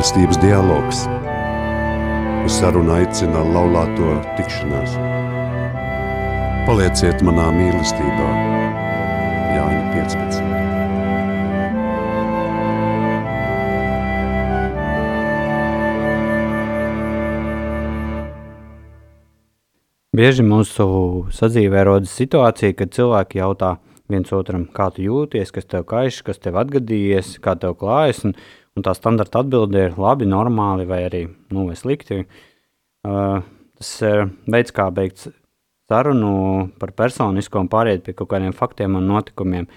Mīlestības dialogs. Uz sarunu aicina laulāto tikšanās. Palieciet manā mīlestībā, Jāņa 15. Bieži mūsu sadzīvē rodas situācija, kad cilvēki jautā viens otram, kā tu jūties, kas tev kaiš, kas tev atgadījies, kā tev klājas, un, un tā standarta atbilde ir labi, normāli vai arī nu, vai slikti. Uh, tas ir veids, kā beigt sarunu par personisko un pāriet pie kaut kādiem faktiem un notikumiem.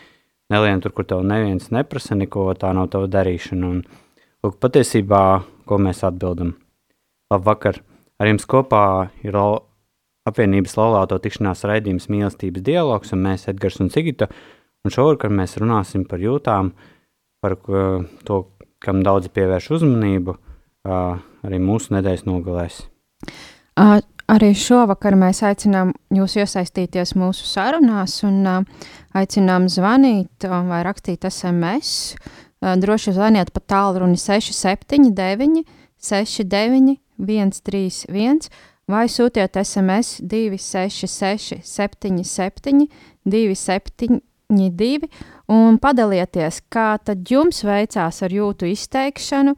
Nelien tur, kur tev neviens neprasa neko, tā nav tava darīšana. Un, lūk, patiesībā, ko mēs atbildam? Labvakar! Ar jums kopā ir apvienības laulāto tikšanās raidījums mīlestības dialogs, un mēs, Edgars un Sigita, un šovakar mēs runāsim par jūtām, par to, kam daudzi pievērš uzmanību, arī mūsu nedēļas nogalēs. Arī šovakar mēs aicinām jūs iesaistīties mūsu sarunās un aicinām zvanīt vai rakstīt SMS. Droši zvaniet pa tālruni 679 69 131 vai sūtiet SMS 266, 77, 272 un padalieties, kā tad jums veicās ar jūtu izteikšanu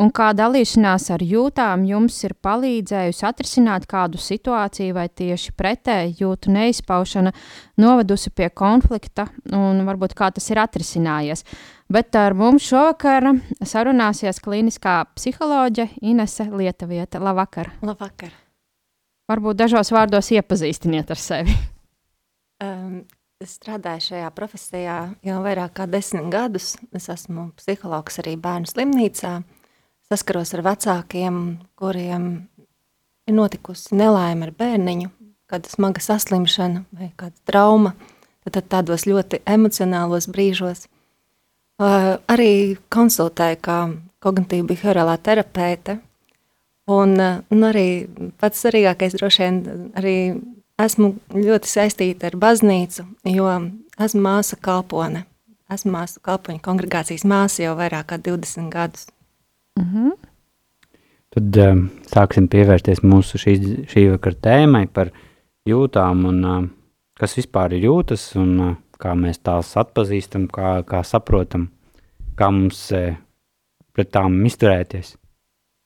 un kā dalīšanās ar jūtām jums ir palīdzējusi atrisināt kādu situāciju vai tieši pretēji jūtu neizpaušana novedusi pie konflikta un varbūt kā tas ir atrisinājies. Bet ar mums šovakar sarunāsies klīniskā psiholoģe Inese Lietuvieta. Labvakar! Labvakar! Varbūt dažos vārdos iepazīstiniet ar sevi. Um, es strādāju šajā profesijā jau vairāk kā desmit gadus. Es esmu psihologs arī bērnu slimnīcā. Saskaros ar vecākiem, kuriem ir notikusi nelaime ar bērniņu, kāda smaga saslimšana vai kāda trauma. Tad, tad tādos ļoti emocionālos brīžos. Uh, arī konsultēju kā kognitīva behaviorālā terapeite Un, eh, un arī pats svarīgākais droši vien arī esmu ļoti saistīta ar baznīcu, jo esmu māsa kalpone. Esmu māsa kalpoņa kongregācijas māsa jau vairāk kā 20 gadus. Mm -hmm. Tad um, sāksim pievērsties mūsu šī, šī vakara tēmai par jūtām un uh, kas vispār ir jūtas un uh, kā mēs tās atpazīstam, kā, kā saprotam, kā mums uh, pret tām izturēties.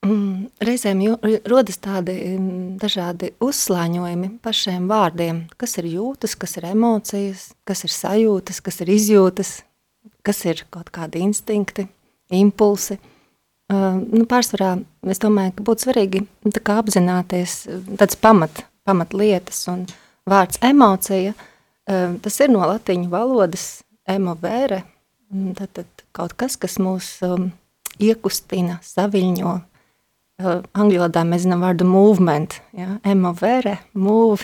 Mm, reizēm jū, rodas tādi mm, dažādi uzslāņojumi pašiem vārdiem, kas ir jūtas, kas ir emocijas, kas ir sajūtas, kas ir izjūtas, kas ir kaut kādi instinkti, impulsi. Uh, nu, pārsvarā es domāju, ka būtu svarīgi nu, tā kā apzināties tādas pamat, pamat lietas un vārds emocija, uh, tas ir no latiņu valodas emovere, tad, tad kaut kas, kas mūs um, iekustina, saviļņo, Uh, angļu valodā mēs zinām vārdu movement, ja? emovere, move.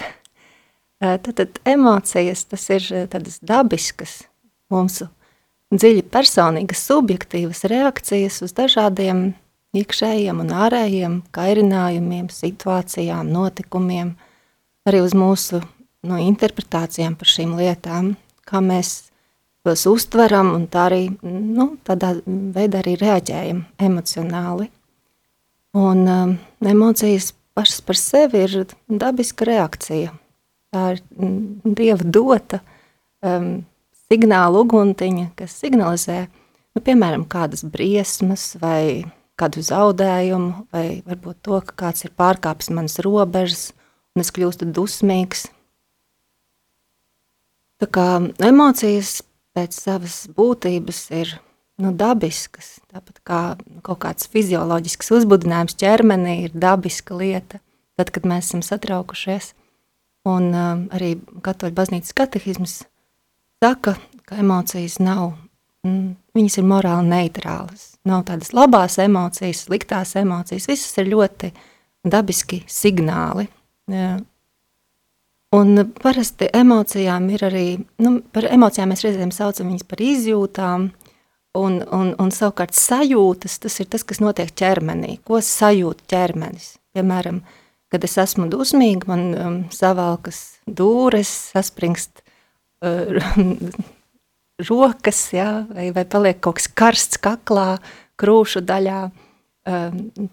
Uh, tad, tad emocijas, tas ir uh, tādas dabiskas, mūsu dziļi personīgas, subjektīvas reakcijas uz dažādiem iekšējiem un ārējiem kairinājumiem, situācijām, notikumiem, arī uz mūsu no, interpretācijām par šīm lietām, kā mēs tos uztveram un tā arī, nu, tādā veidā arī reaģējam emocionāli. Un um, emocijas pašas par sevi ir dabiska reakcija. Tā ir mm, dieva dota um, signāla uguntiņa, kas signalizē, nu, piemēram, kādas briesmas vai kādu zaudējumu, vai varbūt to, ka kāds ir pārkāpis manas robežas, un es kļūstu dusmīgs. Tā kā emocijas pēc savas būtības ir nu, dabiskas. Tāpat kā kaut kāds fizioloģisks uzbudinājums ķermenī ir dabiska lieta, tad, kad mēs esam satraukušies. Un uh, arī katoļu baznīcas katehisms saka, ka emocijas nav, mm, viņas ir morāli neitrālas. Nav tādas labās emocijas, sliktās emocijas, visas ir ļoti dabiski signāli. Jā. Un parasti emocijām ir arī, nu, par emocijām mēs reizēm saucam viņas par izjūtām, Un, un, un savukārt sajūtas, tas ir tas, kas notiek ķermenī. Ko sajūt ķermenis? Piemēram, kad es esmu dusmīga, man um, savalkas dūres, saspringst uh, rokas, ja, vai, vai paliek kaut kas karsts kaklā, krūšu daļā.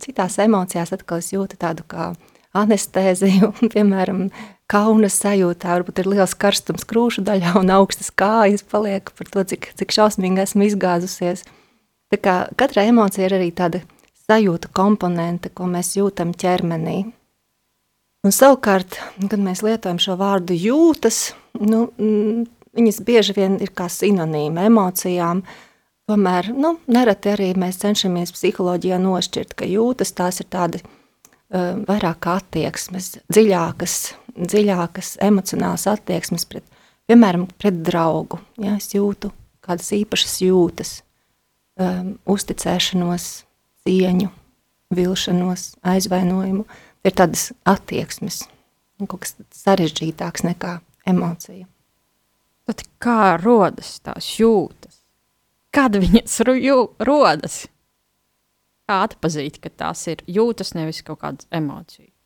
Citās emocijās atkal es jūtu tādu kā anestēziju, piemēram, kauna sajūtā, varbūt ir liels karstums krūšu daļā un augstas kājas paliek par to, cik, cik šausmīgi esmu izgāzusies. Tā kā katra emocija ir arī tāda sajūta komponente, ko mēs jūtam ķermenī. Un savukārt, kad mēs lietojam šo vārdu jūtas, nu, viņas bieži vien ir kā sinonīma emocijām, tomēr, nu, nereti arī mēs cenšamies psiholoģijā nošķirt, ka jūtas tās ir tādi uh, vairāk attieksmes, dziļākas, dziļākas emocionālas attieksmes pret, piemēram, pret draugu. Ja, es jūtu kādas īpašas jūtas, um, uzticēšanos, cieņu, vilšanos, aizvainojumu. Ir tādas attieksmes, kaut kas sarežģītāks nekā emocija. Tad kā rodas tās jūtas? Kad viņas rodas? Kā atpazīt, ka tās ir jūtas, nevis kaut kādas emocijas?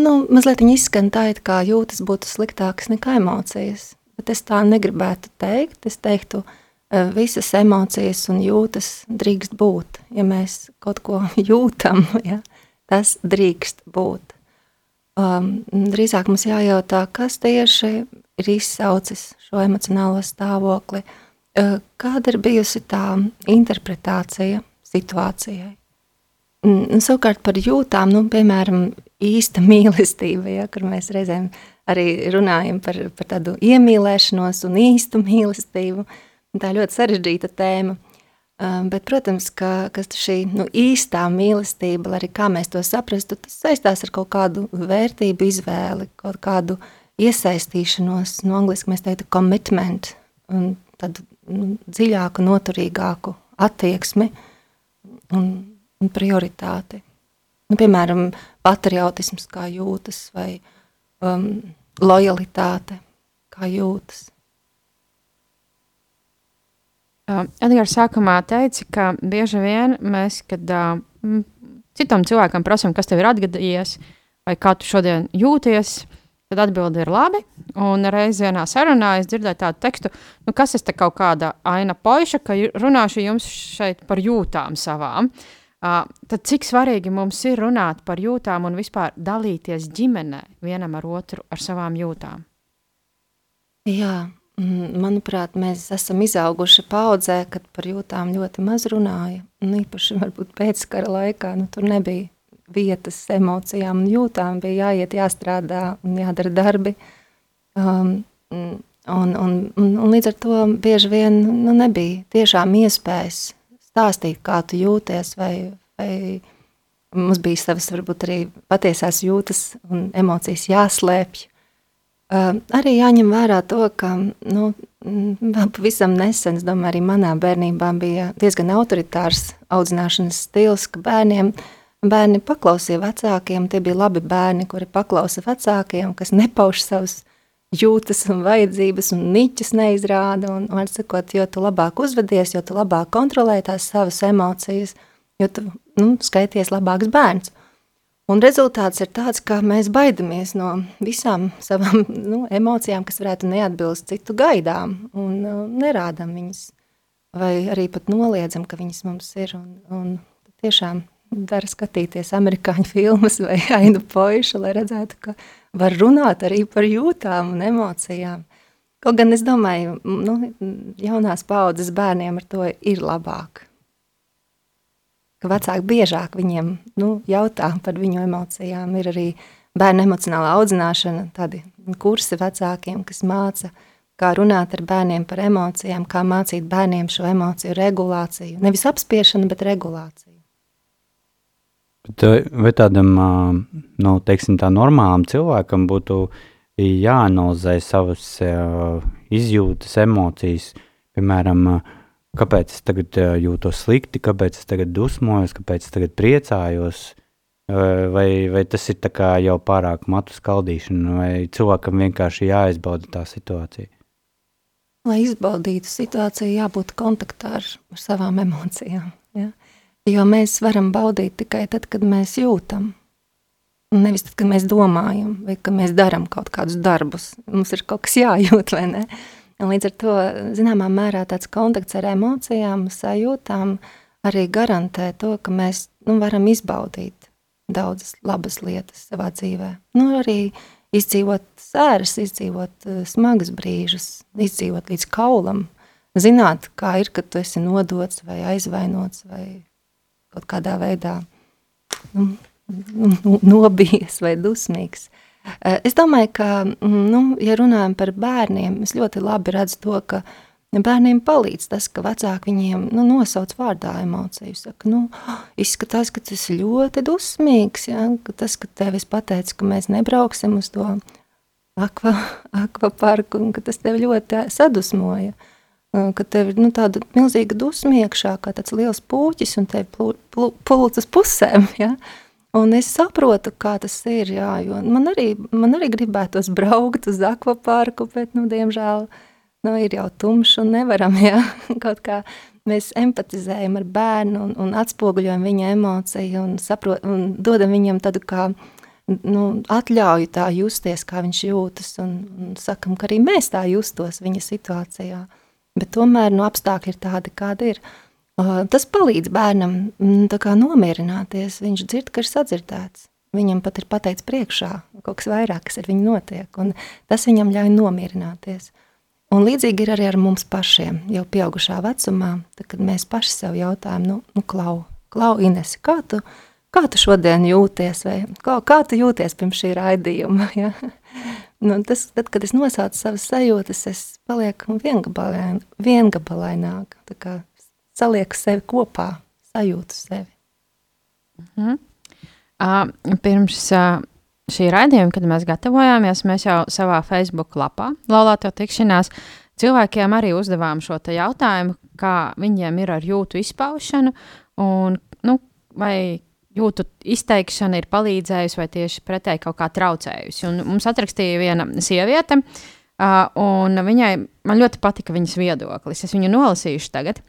Nu, mazliet viņa izskan tā, it kā jūtas būtu sliktākas nekā emocijas. Bet es tā negribētu teikt. Es teiktu, e, visas emocijas un jūtas drīkst būt. Ja mēs kaut ko jūtam, ja, tas drīkst būt. Um, drīzāk mums jājautā, kas tieši ir izsaucis šo emocionālo stāvokli, uh, kāda ir bijusi tā interpretācija situācijai. Un, savukārt par jūtām, nu, piemēram, īsta mīlestība, ja, kur mēs reizēm arī runājam par, par tādu iemīlēšanos un īstu mīlestību. Tā ir ļoti sarežģīta tēma. Um, bet, protams, ka, ka šī nu, īstā mīlestība, arī kā mēs to saprastu, tas saistās ar kaut kādu vērtību izvēli, kaut kādu iesaistīšanos, no angliski mēs teiktu commitment, un tādu nu, dziļāku, noturīgāku attieksmi un, un prioritāti. Nu, piemēram, patriotisms, kā jūtas, vai um, lojalitāte, kā jūtas. Edgars sākumā teica, ka bieži vien mēs, kad uh, citam cilvēkam prasām, kas tev ir atgadījies, vai kā tu šodien jūties, tad atbilde ir labi. Un reizē vienā sarunā es dzirdēju tādu tekstu, nu, kas ir kaut kāda aina poiša, ka runāšu jums šeit par jūtām savām. Uh, Uh, tad cik svarīgi mums ir runāt par jūtām un vispār dalīties ģimenē vienam ar otru ar savām jūtām? Jā, manuprāt, mēs esam izauguši paudzē, kad par jūtām ļoti maz runāja. Un īpaši varbūt pēckara laikā nu, tur nebija vietas emocijām un jūtām, bija jāiet, jāstrādā un jādara darbi. Um, un, un, un, un līdz ar to bieži vien nu, nebija tiešām iespējas stāstīt, kā tu jūties, vai, vai mums bija savas, varbūt arī patiesās jūtas un emocijas jāslēpj. Uh, arī jāņem vērā to, ka nu, pavisam nesen, es domāju, arī manā bērnībā bija diezgan autoritārs audzināšanas stils, ka bērniem bērni paklausīja vecākiem, tie bija labi bērni, kuri paklausa vecākiem, kas nepauž savus jūtas un vajadzības un niķus neizrāda. Un, un sakot, jo tu labāk uzvedies, jo tu labāk kontrolē tās savas emocijas, jo tu nu, skaities labāks bērns. Un rezultāts ir tāds, ka mēs baidamies no visām savām nu, emocijām, kas varētu neatbilst citu gaidām, un uh, nerādām viņas, vai arī pat noliedzam, ka viņas mums ir. Un, un tiešām dara skatīties amerikāņu filmas vai ainu poišu, lai redzētu, ka var runāt arī par jūtām un emocijām. Kaut gan es domāju, nu, jaunās paudzes bērniem ar to ir labāk. Ka vecāki biežāk viņiem nu, jautā par viņu emocijām. Ir arī bērnu emocionāla audzināšana, tādi kursi vecākiem, kas māca, kā runāt ar bērniem par emocijām, kā mācīt bērniem šo emociju regulāciju. Nevis apspiešanu, bet regulāciju. Vai tādam, nu, teiksim, tā normālam cilvēkam būtu jāanalizē savas izjūtas, emocijas, piemēram, kāpēc es tagad jūtos slikti, kāpēc es tagad dusmojos, kāpēc es tagad priecājos, vai, vai tas ir jau pārāk matu skaldīšana, vai cilvēkam vienkārši jāizbauda tā situācija? Lai izbaudītu situāciju, jābūt kontaktā ar, ar savām emocijām. Ja? Jo mēs varam baudīt tikai tad, kad mēs jūtam. Nevis tad, kad mēs domājam, vai kad mēs darām kaut kādus darbus. Mums ir kaut kas jājūt, vai ne? Un līdz ar to, zināmā mērā, tāds kontakts ar emocijām, sajūtām arī garantē to, ka mēs nu, varam izbaudīt daudzas labas lietas savā dzīvē. Nu, arī izdzīvot sēras, izdzīvot uh, smagas brīžus, izdzīvot līdz kaulam, zināt, kā ir, kad tu esi nodots vai aizvainots vai kaut kādā veidā nu, nu, nobijies vai dusmīgs. Uh, es domāju, ka, mm, nu, ja runājam par bērniem, es ļoti labi redzu to, ka uh, Bērniem palīdz tas, ka vecāki viņiem nu, nosauc vārdā emociju. Saka, nu, izskatās, ka tas ir ļoti dusmīgs. Ja? Ka tas, ka tev es pateicu, ka mēs nebrauksim uz to akva, akvaparku, un ka tas tev ļoti sadusmoja. Ka tev ir nu, tāda milzīga dusma iekšā, kā tāds liels puķis, un tev pulcas pusēm. Ja? Un es saprotu, kā tas ir. Jā, man, arī, man arī gribētos braukt uz akvaparku, bet, nu, diemžēl, uh, nu, ir jau tumšs un nevaram, ja kaut kā mēs empatizējam ar bērnu un, un atspoguļojam viņa emociju un, saprot, un dodam viņam tādu kā nu, atļauju tā justies, kā viņš jūtas un, un sakam, ka arī mēs tā justos viņa situācijā. Bet tomēr nu, apstākļi ir tādi, kādi ir. Uh, tas palīdz bērnam mm, nomierināties, viņš dzird, ka ir sadzirdēts. Viņam pat ir pateikts priekšā kaut kas vairāk, kas ar viņu notiek, un tas viņam ļauj nomierināties. Un līdzīgi ir arī ar mums pašiem, jau pieaugušā vecumā, tad, kad mēs paši sev jautājam, nu, nu klau, klau Ines, kā tu, kā tu šodien jūties, vai kā, kā tu jūties pirms šī raidījuma, ja? Nu, tas, tad, kad es nosaucu savas sajūtas, es palieku viengabalain, viengabalaināk, salieku sevi kopā, sajūtu sevi. Mhm. Uh, pirms uh, šī raidījuma, kad mēs gatavojāmies, mēs jau savā Facebook lapā, Laulāto tikšanās, cilvēkiem arī uzdevām šo jautājumu, kā viņiem ir ar jūtu izpaušanu, un nu, vai jūtu izteikšana ir palīdzējusi vai tieši pretēji kaut kā traucējusi. Un mums atrakstīja viena sieviete, uh, un viņai ļoti patika viņas viedoklis. Es viņu nolasīšu tagad.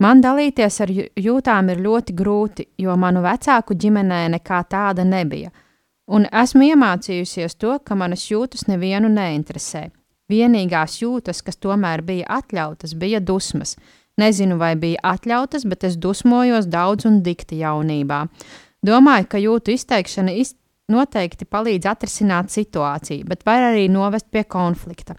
Man dalīties ar jūtām ir ļoti grūti, jo manu vecāku ģimenē nekā tāda nebija. Un esmu iemācījusies to, ka manas jūtas nevienu neinteresē. Vienīgās jūtas, kas tomēr bija atļautas, bija dusmas. Nezinu, vai bija atļautas, bet es dusmojos daudz un dikti jaunībā. Domāju, ka jūtu izteikšana iz... noteikti palīdz atrisināt situāciju, bet var arī novest pie konflikta.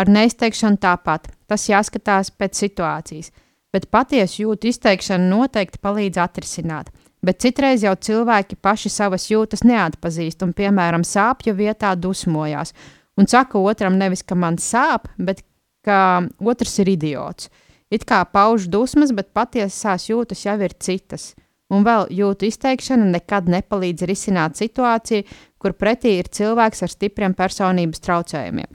Ar neizteikšanu tāpat, tas jāskatās pēc situācijas, bet patiesu jūtu izteikšana noteikti palīdz atrisināt. Bet citreiz jau cilvēki paši savas jūtas neatpazīst un, piemēram, sāpju vietā dusmojās. Un saka otram nevis, ka man sāp, bet ka otrs ir idiots. It kā pauž dusmas, bet patiesās jūtas jau ir citas. Un vēl jūtu izteikšana nekad nepalīdz risināt situāciju, kur pretī ir cilvēks ar stipriem personības traucējumiem.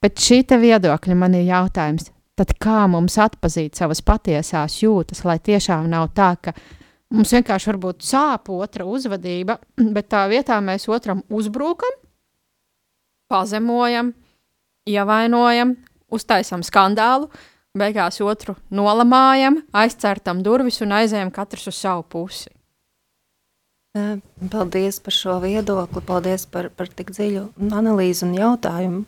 Pēc šī viedokļa man ir jautājums, tad kā mums atpazīt savas patiesās jūtas, lai tiešām nav tā, ka Mums vienkārši var būt sāp otra uzvedība, bet tā vietā mēs otram uzbrukam, pazemojam, ievainojam, uztaisam skandālu, beigās otru nolamājam, aizcertam durvis un aizējam katrs uz savu pusi. Paldies par šo viedokli, paldies par, par tik dziļu analīzi un jautājumu.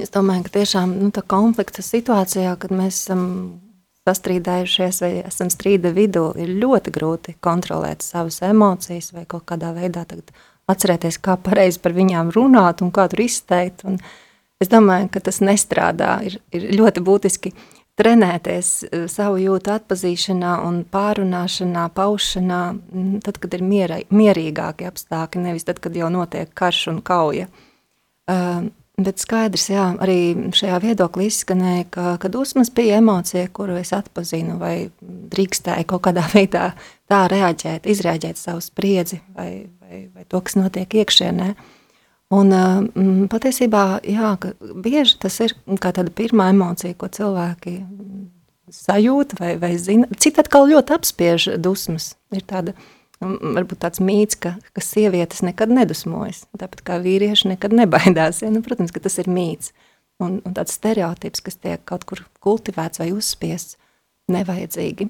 Es domāju, ka tiešām nu, konflikta situācijā, kad mēs esam sastrīdējušies vai esam strīda vidū, ir ļoti grūti kontrolēt savas emocijas vai kaut kādā veidā atcerēties, kā pareizi par viņām runāt un kā tur izteikt. Un es domāju, ka tas nestrādā. Ir, ir ļoti būtiski trenēties e, savu jūtu atpazīšanā un pārunāšanā, paušanā, tad, kad ir miera, mierīgāki apstākļi, nevis tad, kad jau notiek karš un kauja. Uh, Bet skaidrs, jā, arī šajā viedoklī izskanēja, ka, ka dusmas bija emocija, kuru es atpazinu, vai drīkstēju kaut kādā veidā tā reaģēt, izrēģēt savu spriedzi vai, vai, vai to, kas notiek iekšienē. Un um, patiesībā, jā, bieži tas ir kā tāda pirmā emocija, ko cilvēki sajūt vai, vai zina. Citi atkal ļoti apspiež dusmas. Ir tāda uh, varbūt tāds mīts, ka, ka sievietes nekad nedusmojas, tāpat kā vīrieši nekad nebaidās. Ja? Nu, protams, ka tas ir mīts un, un tāds stereotips, kas tiek kaut kur kultivēts vai uzspiests nevajadzīgi.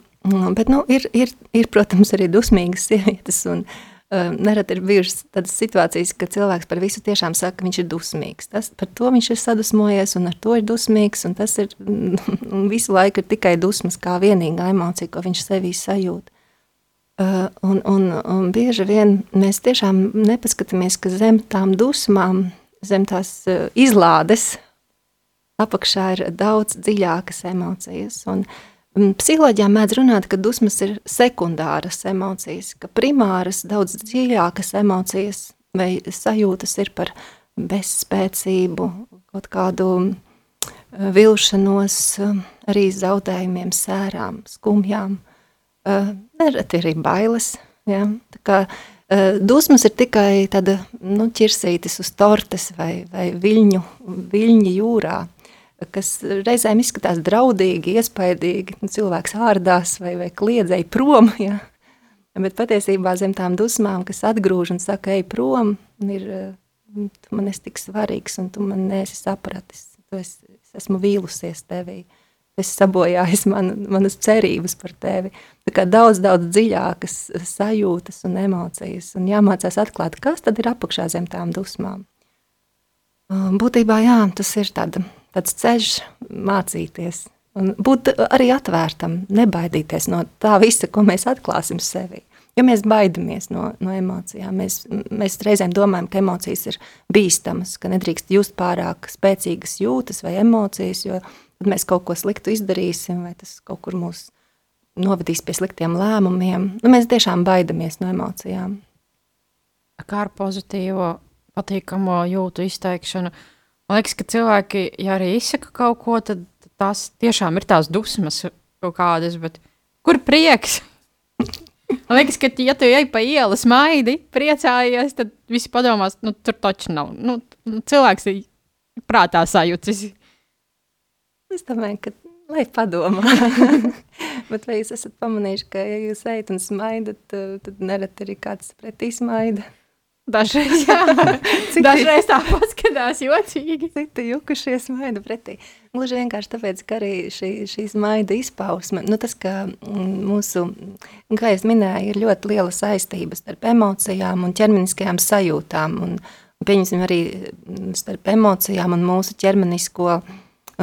Bet nu, ir, ir, ir, protams, arī dusmīgas sievietes un Nereti ir bijušas tādas situācijas, ka cilvēks par visu tiešām saka, ka viņš ir dusmīgs. Tas, par to viņš ir sadusmojies un ar to ir dusmīgs. Tas ir visu laiku ir tikai dusmas kā vienīgā emocija, ko viņš sevī sajūt. Uh, un, un, un bieži vien mēs tiešām nepaskatāmies, ka zem tām dusmām, zem tās uh, izlādes apakšā ir daudz dziļākas emocijas. Un, uh, psiholoģijā mēdz runāt, ka dusmas ir sekundāras emocijas, ka primāras, daudz dziļākas emocijas vai sajūtas ir par bezspēcību, kaut kādu eh, vilšanos, eh, arī zaudējumiem, sērām, skumjām. Eh, nereti arī bailes. Ja? Tā kā, dusmas ir tikai tāda nu, ķirsītis uz tortes vai, vai viļņu, viļņi jūrā kas reizēm izskatās draudīgi, iespaidīgi. Nu, cilvēks ārdās vai, vai kliedzēja prom. Ja? Bet patiesībā zem tām dusmām, kas atgrūž un saka, ej prom, ir, tu man esi tik svarīgs un tu man neesi sapratis. Tu esi, es esmu vīlusies tevī. Es sabojāju man, manas cerības par tevi. Tā kā daudz, daudz dziļākas sajūtas un emocijas. Un jāmācās atklāt, kas tad ir apakšā zem tām dusmām. Būtībā jā, tas ir tāda tāds ceļš mācīties. Un būt arī atvērtam, nebaidīties no tā visa, ko mēs atklāsim sevi. Jo mēs baidamies no, no emocijām. Mēs, mēs reizēm domājam, ka emocijas ir bīstamas, ka nedrīkst just pārāk spēcīgas jūtas vai emocijas, jo tad mēs kaut ko sliktu izdarīsim, vai tas kaut kur mūs novedīs pie sliktiem lēmumiem. Nu, mēs tiešām baidamies no emocijām. Kā ar pozitīvo, patīkamo jūtu izteikšanu? Uh, Man liekas, ka cilvēki, ja arī izsaka kaut ko, tad tās tiešām ir tās dusmas kaut kādas, bet kur prieks? Man liekas, ka, ja tu ej pa ielu, smaidi, priecājies, tad visi padomās, nu, tur taču nav. Nu, cilvēks ir prātā sajūcis. Es domāju, ka lai padomā. Bet vai jūs esat pamanījuši, ka, ja jūs ejat un smaidat, tad nereti arī kāds pretī smaida? Dažreiz. Dažreiz tā paskatās jocīgi. Citi jukušies maida pretī. Gluži vienkārši tāpēc, ka arī šī, šīs maida izpausme, nu tas, ka mm, mūsu, kā es minēju, ir ļoti liela saistības starp emocijām un ķermeniskajām sajūtām. Un, pieņemsim arī mm, starp emocijām un mūsu ķermenisko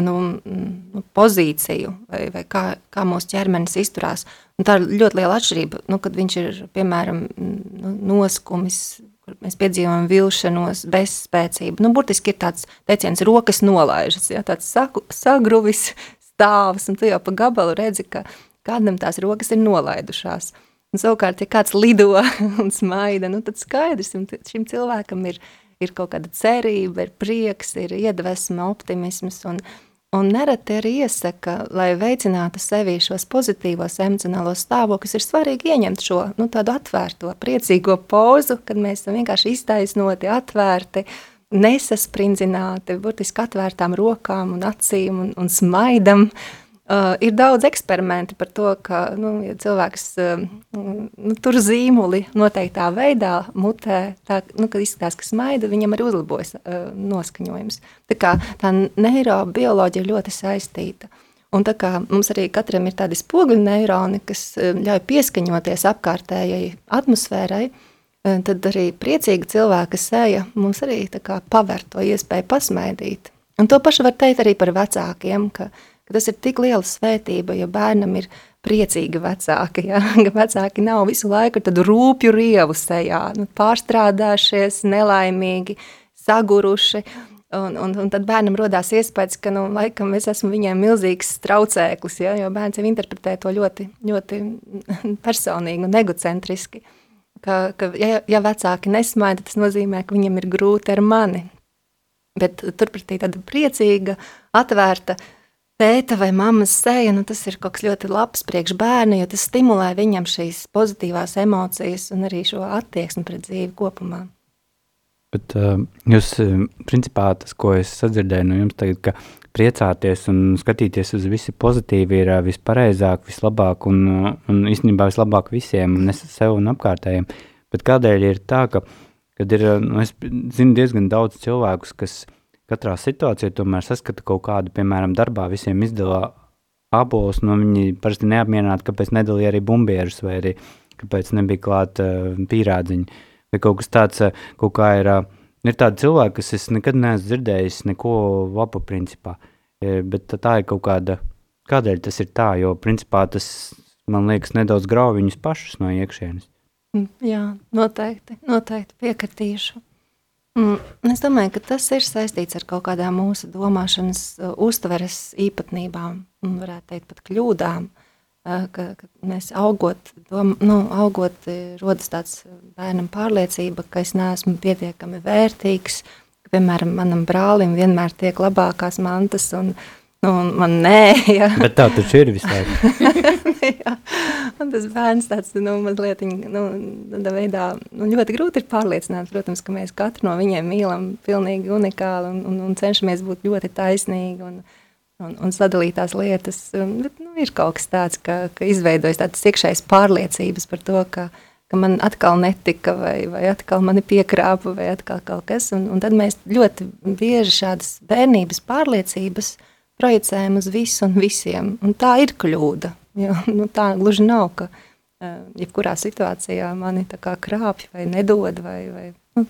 nu, nu, pozīciju, vai, vai kā, kā mūsu ķermenis izturās. Un tā ir ļoti liela atšķirība, nu, kad viņš ir, piemēram, nu, noskumis, mēs piedzīvojam vilšanos, bezspēcību. Nu, burtiski ir tāds teiciens, rokas nolaižas, ja, tāds saku, sagruvis stāvs, un tu jau pa gabalu redzi, ka kādam tās rokas ir nolaidušās. Un savukārt, ja kāds lido un smaida, nu, tad skaidrs, un šim cilvēkam ir, ir kaut kāda cerība, ir prieks, ir iedvesma, optimisms, un, Un nereti arī iesaka, lai veicinātu sevi šos pozitīvos emocionālos stāvokļus, ir svarīgi ieņemt šo nu, tādu atvērto, priecīgo pozu, kad mēs esam vienkārši iztaisnoti, atvērti, nesasprindзināti, burtiski atvērtām rokām un acīm un, un smaidam. Uh, Uh, ir daudz eksperimentu par to, ka nu, ja cilvēks uh, nu, tur zīmoli noteiktā veidā, mutē, tā, nu, kad izskatās, ka smaida, viņam arī uzlabojas uh, noskaņojums. Tā kā tā neirobioloģija ir ļoti saistīta. Un tā kā mums arī katram ir tādi spoguļu neironi, kas uh, ļauj pieskaņoties apkārtējai atmosfērai, uh, tad arī priecīga cilvēka seja mums arī paver to iespēju pasmaidīt. Un to pašu var teikt arī par vecākiem, ka ka tas ir tik liela svētība, ja bērnam ir priecīgi vecāki, ja? ka vecāki nav visu laiku tādu rūpju rievu sejā, nu, pārstrādājušies, nelaimīgi, saguruši. Un, un, un tad bērnam radās iespējas, ka nu, laikam es esmu viņiem milzīgs traucēklis, ja? jo bērns jau interpretē to ļoti, ļoti personīgi un egocentriski. Ka, ka, ja, ja vecāki nesmaida, tas nozīmē, ka viņam ir grūti ar mani. Bet turpretī tāda priecīga, atvērta, uh, tēta vai mammas seja, nu, tas ir kaut kas ļoti labs priekš bērnu, jo tas stimulē viņam šīs pozitīvās emocijas un arī šo attieksmi pret dzīvi kopumā. Bet uh, jūs, principā, tas, ko es sadzirdēju no jums tagad, ka priecāties un skatīties uz visu pozitīvi ir uh, vispareizāk, vislabāk un, uh, un īstenībā vislabāk visiem, un es sev un apkārtējiem. Bet kādēļ ir tā, ka, kad ir, nu, es zinu diezgan daudz cilvēkus, kas uh, katrā situācijā tomēr saskata kaut kādu, piemēram, darbā visiem izdala apelsīnu, nu viņi parasti neapmierināti, kāpēc nedalīja arī bumbierus vai arī kāpēc nebija klāta uh, pīrādziņa. Vai kaut kas tāds, uh, kaut kā ir, uh, ir tādi cilvēki, kas es nekad neesmu dzirdējis neko labu principā, e, bet tā ir kaut kāda, kādēļ tas ir tā, jo principā tas, man liekas, nedaudz grauj viņus pašus no iekšienes. Mm, jā, noteikti, noteikti piekritīšu. Mm, es domāju, ka tas ir saistīts ar kaut kādām mūsu domāšanas, uh, uztveres īpatnībām, varētu teikt, pat kļūdām. Uh, ka, ka mēs augot, dom, nu, augot, uh, rodas tāds bērnam pārliecība, ka es neesmu pietiekami vērtīgs, ka, piemēram, manam brālim vienmēr tiek labākās mantas, un, nu, man nē. Ja. Bet tā taču ir visu laiku. jā, un tas bērns tāds, nu, mazliet, nu, tādā veidā, nu, ļoti grūti ir pārliecināt, protams, ka mēs katru no viņiem mīlam pilnīgi unikāli un, un, un cenšamies būt ļoti taisnīgi un, un, un sadalīt tās lietas, bet, nu, ir kaut kas tāds, ka, ka izveidojas tādas iekšējas pārliecības par to, ka, ka man atkal netika, vai, vai atkal mani piekrāpa, vai atkal kaut kas, un, un tad mēs ļoti bieži šādas bērnības pārliecības projicējam uz visu un visiem, un tā ir kļūda, Jo, nu, tā gluži nav, ka uh, jebkurā situācijā mani krāpj vai nedod. Vai, vai, nu,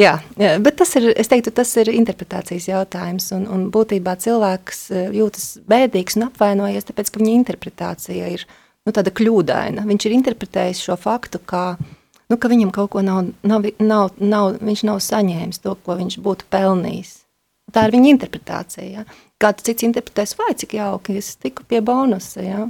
jā, jā, bet tas ir, teiktu, tas ir interpretācijas jautājums. Un, un būtībā cilvēks jūtas bēdīgs un apvainojies, tāpēc ka viņa interpretācija ir nu, tāda kļūdaina. Viņš ir interpretējis šo faktu kā nu, ka viņam kaut ko nav, nav, nav, nav, viņš nav saņēmis to, ko viņš būtu pelnījis. Tā ir viņa interpretācija. Ja? Kāds cits interpretēs, vai cik jauki, es tiku pie bonusa. Ja?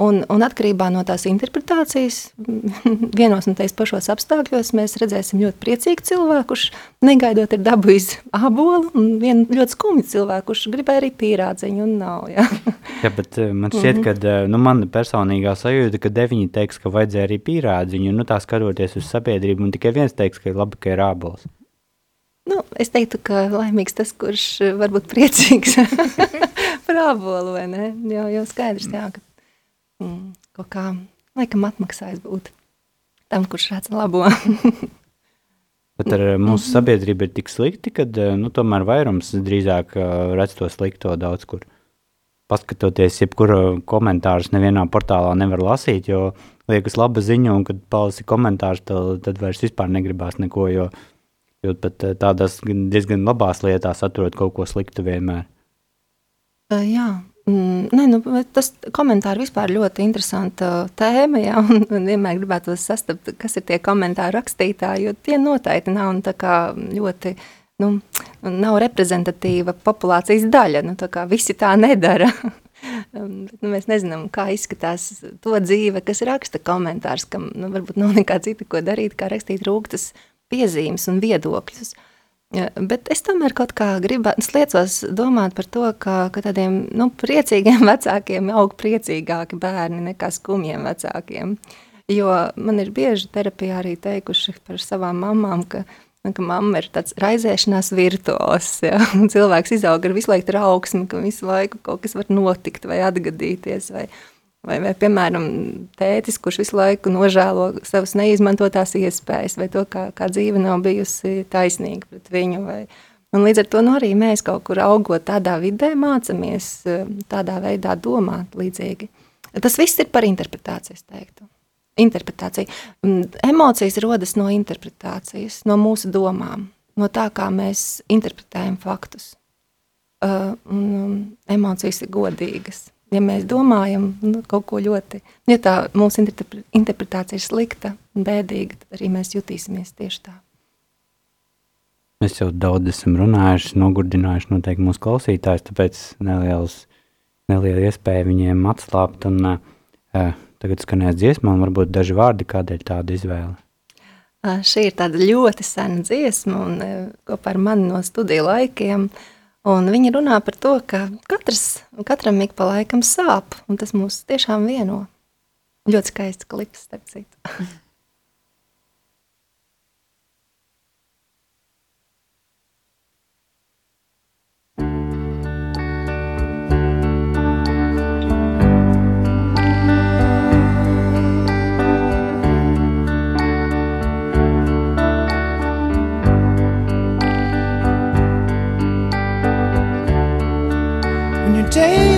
Un, un atkarībā no tās interpretācijas, vienos un tajos pašos apstākļos, mēs redzēsim ļoti priecīgu cilvēku, kurš negaidot ir dabūjis ābolu, un vienu ļoti skumju cilvēku, kurš gribēja arī pīrādziņu un nav. Jā, jā bet eh, man šķiet, mm -hmm. ka eh, nu, man personīgā sajūta, ka deviņi teiks, ka vajadzēja arī pīrādziņu, nu tā skatoties uz sabiedrību, un tikai viens teiks, ka ir labi, ka ir ābols. Nu, es teiktu, ka laimīgs tas, kurš eh, varbūt priecīgs par ābolu, vai ne? Jo, jo skaidrs, jā, ka mm, kaut kā laikam atmaksājis būt tam, kurš redz labo. Bet ar mūsu mhm. sabiedrību ir tik slikti, ka nu, tomēr vairums drīzāk redz to slikto daudz kur. Paskatoties, jebkuru komentāru nevienā portālā nevar lasīt, jo liekas laba ziņa, un kad palasi komentārus, tad, tad vairs vispār negribās neko, jo, jo pat tādās diezgan labās lietās atrod kaut ko sliktu vienmēr. Uh, jā, Mm, nē, nu, tas komentāri vispār ļoti interesanta tēma, ja, un, un vienmēr gribētu sastapt, kas ir tie komentāru rakstītāji, jo tie noteikti nav ļoti, nu, nav reprezentatīva populācijas daļa, nu, tā kā visi tā nedara. nu, mēs nezinām, kā izskatās to dzīve, kas raksta komentārs, kam nu, varbūt nav nekā cita, ko darīt, kā rakstīt rūktas piezīmes un viedokļus. Bet es tomēr kaut kā gribētu, liecos domāt par to, ka, ka tādiem nu, priecīgiem vecākiem aug priecīgāki bērni nekā skumjiem vecākiem. Jo man ir bieži terapijā arī teikuši par savām mamām, ka, ka mamma ir tāds raizēšanās virtuos. Ja? Cilvēks izaug ar visu laiku trauksmi, ka visu laiku kaut kas var notikt vai atgadīties. Vai, Vai, vai, piemēram, tētis, kurš visu laiku nožēlo savas neizmantotās iespējas, vai to, kā, kā dzīve nav bijusi taisnīga pret viņu. Vai, un līdz ar to nu, arī mēs kaut kur augot tādā vidē, mācāmies eh, tādā veidā domāt līdzīgi. Tas viss ir par interpretāciju, es teiktu. Interpretācija. Emocijas rodas no interpretācijas, no mūsu domām, no tā, kā mēs interpretējam faktus. Uh, un, emocijas ir godīgas ja mēs domājam nu, kaut ko ļoti, ja tā mūsu interpretācija ir slikta un bēdīga, tad arī mēs jutīsimies tieši tā. Mēs jau daudz esam runājuši, nogurdinājuši noteikti mūsu klausītājus, tāpēc neliels, neliela iespēja viņiem atslābt un uh, tagad skanēs dziesmā un varbūt daži vārdi, kādēļ tāda izvēle. Uh, šī ir tāda ļoti sena dziesma un uh, kopā ar mani no studiju laikiem uh, Un viņi runā par to, ka katrs, katram ik pa laikam sāp, un tas mūs tiešām vieno. Ļoti skaists klips, starp citu. day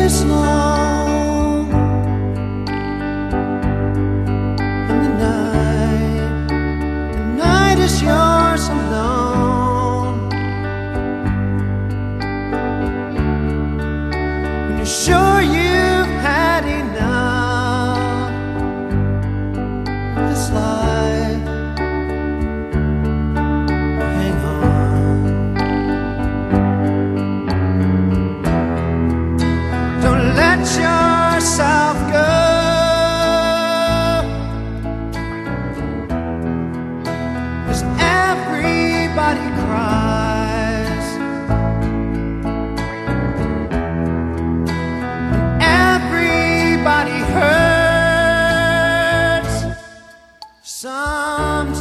sometimes.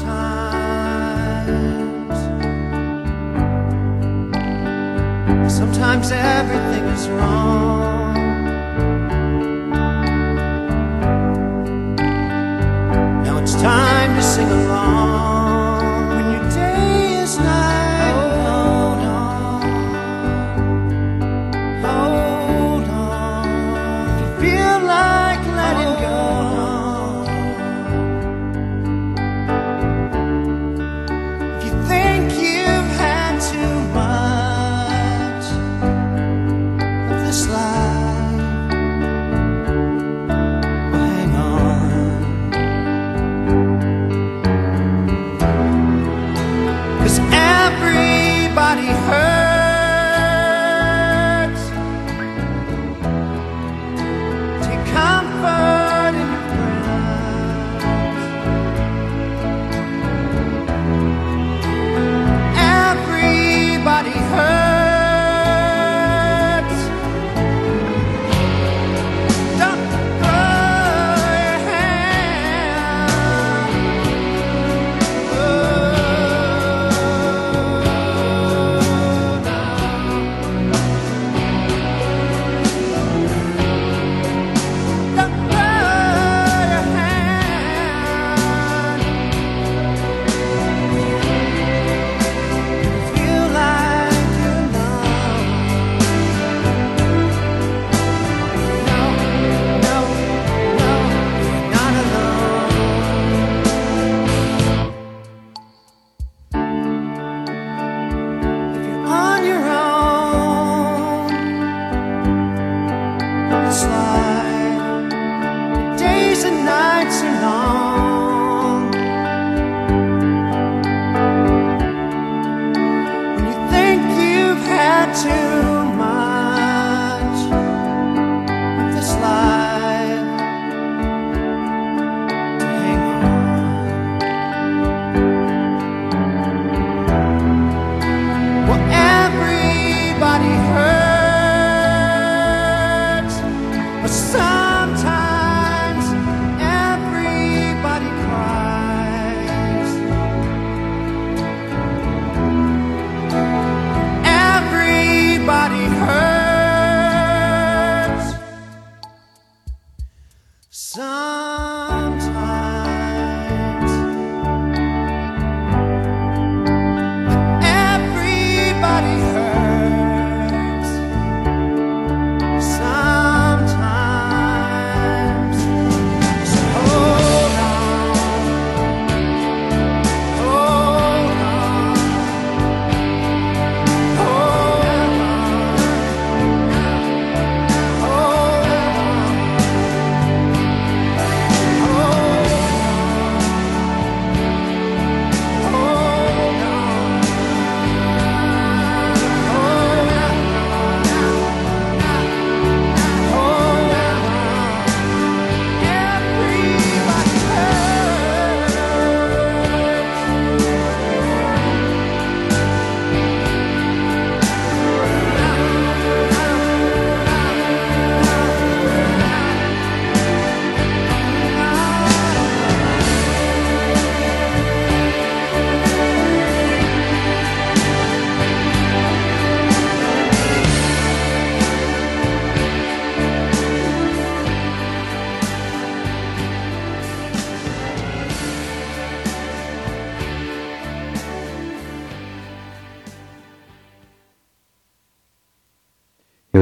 Sometimes everything is wrong.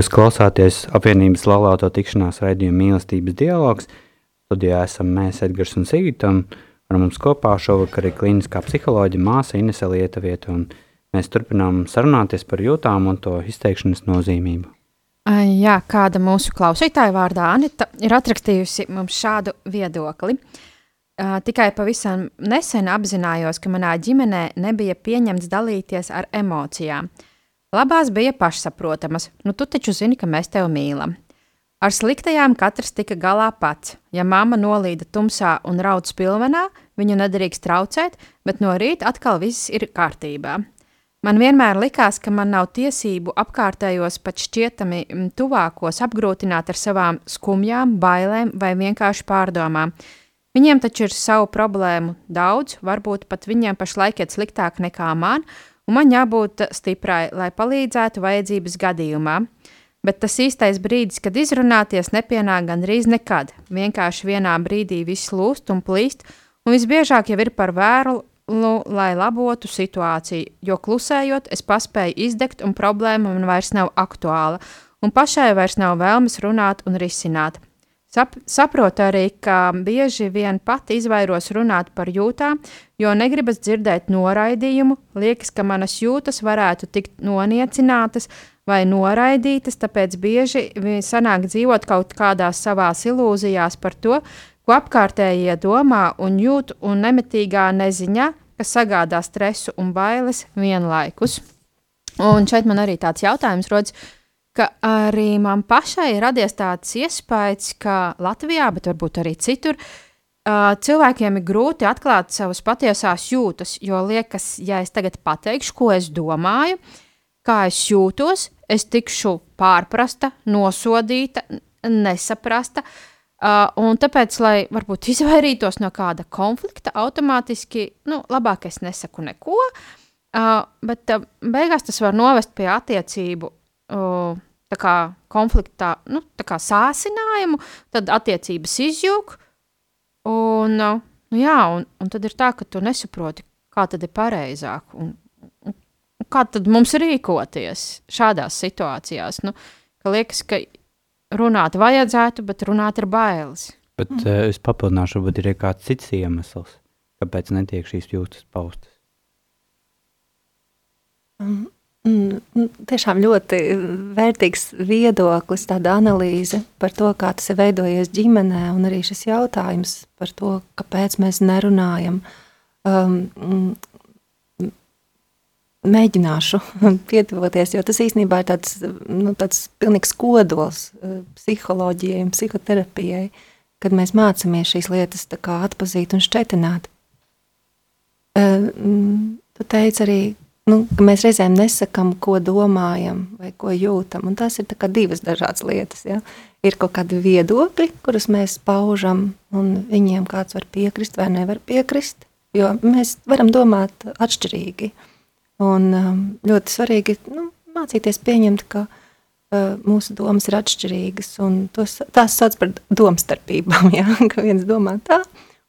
Jūs klausāties apvienības laulāto tikšanās raidījuma mīlestības dialogs. Studijā esam mēs, Edgars un Sigita. un Ar mums kopā šovakar ir klīniskā psiholoģija māsa Inese Lietuvieta, un mēs turpinām sarunāties par jūtām un to izteikšanas nozīmību. Jā, kāda mūsu klausītāja vārdā Anita ir atrakstījusi mums šādu viedokli. Uh, tikai pavisam nesen apzinājos, ka manā ģimenē nebija pieņemts dalīties ar emocijām. Labās bija pašsaprotamas, nu tu taču zini, ka mēs tevi mīlam. Ar sliktajām katrs tika galā pats. Ja mamma nolīda tumsā un raud spilvenā, viņu nedrīkst traucēt, bet no rīta atkal viss ir kārtībā. Man vienmēr likās, ka man nav tiesību apkārtējos pat šķietami tuvākos apgrūtināt ar savām skumjām, bailēm vai vienkārši pārdomām. Viņiem taču ir savu problēmu daudz, varbūt pat viņiem pašlaik iet sliktāk nekā man, un man jābūt stiprai, lai palīdzētu vajadzības gadījumā. Bet tas īstais brīdis, kad izrunāties, nepienāk gandrīz nekad. Vienkārši vienā brīdī viss lūst un plīst, un visbiežāk jau ir par vēlu, lai labotu situāciju, jo klusējot, es paspēju izdegt, un problēma man vairs nav aktuāla, un pašai vairs nav vēlmes runāt un risināt. Sap, saprotu arī, ka bieži vien pati izvairos runāt par jūtām, jo negribas dzirdēt noraidījumu. Liekas, ka manas jūtas varētu tikt noniecinātas vai noraidītas, tāpēc bieži sanāk dzīvot kaut kādās savās ilūzijās par to, ko apkārtējie domā un jūt, un nemitīgā neziņā, kas sagādā stresu un bailes vienlaikus. Un šeit man arī tāds jautājums rodas ka arī man pašai ir radies tāds iespējas, ka Latvijā, bet varbūt arī citur, uh, cilvēkiem ir grūti atklāt savas patiesās jūtas. Jo liekas, ja es tagad pateikšu, ko es domāju, kā es jūtos, es tikšu pārprasta, nosodīta, nesaprasta. Uh, un tāpēc, lai varbūt izvairītos no kāda konflikta, automātiski nu, labāk es nesaku neko. Uh, bet uh, beigās tas var novest pie attiecību kā, konfliktā, nu, kā sāsinājumu, tad attiecības izjūg. Un, nu, jā, un, un tad ir tā, ka tu nesaproti, kā tad ir pareizāk. Un, un, un kā tad mums rīkoties šādās situācijās? Nu, ka liekas, ka runāt vajadzētu, bet runāt ir bailes. Bet mm. uh, es papildināšu, varbūt ir kāds cits iemesls, kāpēc netiek šīs jūtas paustas. Mm, mm, tiešām ļoti vērtīgs viedoklis, tāda analīze par to, kā tas ir veidojies ģimenē, un arī šis jautājums par to, kāpēc mēs nerunājam. Um, mēģināšu pietuvoties, jo tas īstenībā ir tāds, nu, tāds pilnīgs kodols uh, psiholoģijai un psihoterapijai, kad mēs mācāmies šīs lietas atpazīt un šķetināt. Uh, tu teici arī, nu, mēs reizēm nesakām, ko domājam vai ko jūtam. Un tās ir divas dažādas lietas. Ja? Ir kaut kādi viedokļi, kurus mēs paužam, un viņiem kāds var piekrist vai nevar piekrist. Jo mēs varam domāt atšķirīgi. Un um, ļoti svarīgi nu, mācīties pieņemt, ka uh, mūsu domas ir atšķirīgas. Tos, tās sauc par domstarpībām. Ja? Ka viens domā tā,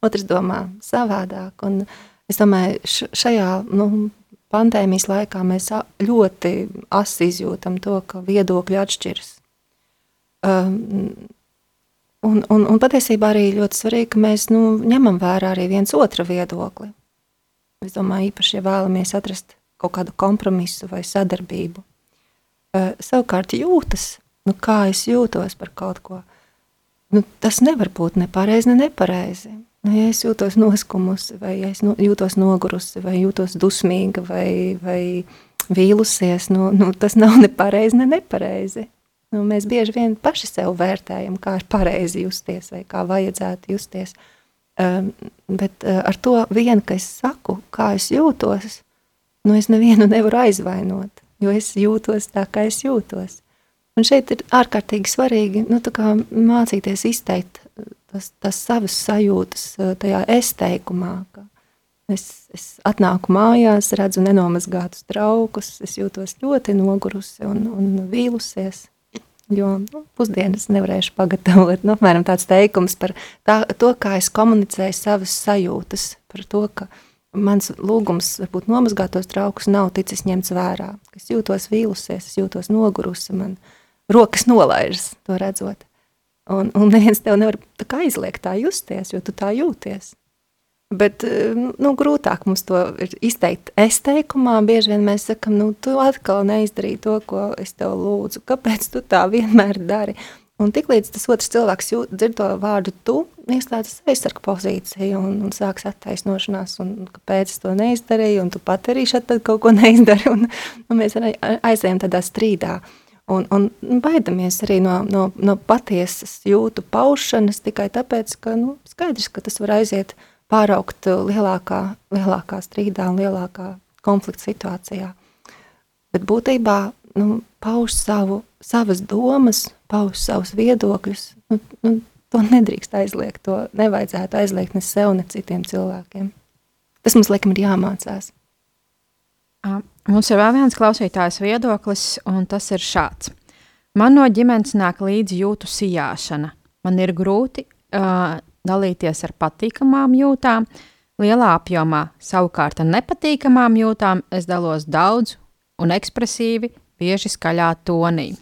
otrs domā savādāk. Un es domāju, šajā nu, pandēmijas laikā mēs ļoti asi izjūtam to, ka viedokļi atšķiras. Um, un, un, un patiesībā arī ļoti svarīgi, ka mēs nu, ņemam vērā arī viens otra viedokli. Es domāju, īpaši, ja vēlamies atrast kaut kādu kompromisu vai sadarbību. Uh, savukārt jūtas, nu, kā es jūtos par kaut ko, nu, tas nevar būt ne pareizi, ne nepareizi. Nu, ja es jūtos noskumusi, vai es no, jūtos nogurusi, vai jūtos dusmīga, vai, vai vīlusies, nu, nu, tas nav ne pareizi, ne nepareizi. Nu, mēs bieži vien paši sev vērtējam, kā ir pareizi justies, vai kā vajadzētu justies. Um, bet uh, ar to vien, ka es saku, kā es jūtos, nu, es nevienu nevaru aizvainot, jo es jūtos tā, kā es jūtos. Un šeit ir ārkārtīgi svarīgi nu, mācīties izteikt tas, tas savas sajūtas eh, tajā es teikumā. Es, es atnāku mājās, redzu nenomazgātus traukus, es jūtos ļoti nogurusi un, un vīlusies. Jo nu, pusdienas nevarēšu pagatavot. Nu, apmēram tāds teikums par tā, to, kā es komunicēju savas sajūtas, par to, ka mans lūgums, varbūt nomazgātos traukus, nav ticis ņemts vērā. Es jūtos vīlusies, es jūtos nogurusi, man rokas nolaižas to redzot. Un, un neviens tev nevar tā aizliegt tā justies, jo tu tā jūties. Bet eh, nu, grūtāk mums to izteikt es teikumā. Bieži vien mēs sakām, nu, tu atkal neizdarīji to, ko es tev lūdzu. Kāpēc tu tā vienmēr dari? Un tiklīdz tas otrs cilvēks jūt, dzird to vārdu tu, ieslēdzas aizsarga pozīciju un, un sāks attaisnošanās, un kāpēc es to neizdarīju, un tu pat arī šeit kaut ko neizdari, un, un mēs aizējam tādā strīdā. Un, un baidamies arī no, no, no patiesas jūtu paušanas tikai tāpēc, ka nu, skaidrs, ka tas var aiziet uh, pāraukt lielākā, lielākā strīdā un lielākā konflikta situācijā. Bet būtībā nu, pauž savu, savas domas, pauž savus viedokļus. Nu, nu, to nedrīkst aizliegt, to nevajadzētu aizliegt ne sev, ne citiem cilvēkiem. Tas mums laikam ir jāmācās. Mums ir vēl viens klausītājs viedoklis, un tas ir šāds. Man no ģimenes nāk līdzi jūtu sijāšana. Man ir grūti uh, dalīties ar patīkamām jūtām, lielā apjomā. Savukārt ar nepatīkamām jūtām es dalos daudz un ekspresīvi, bieži skaļā tonī.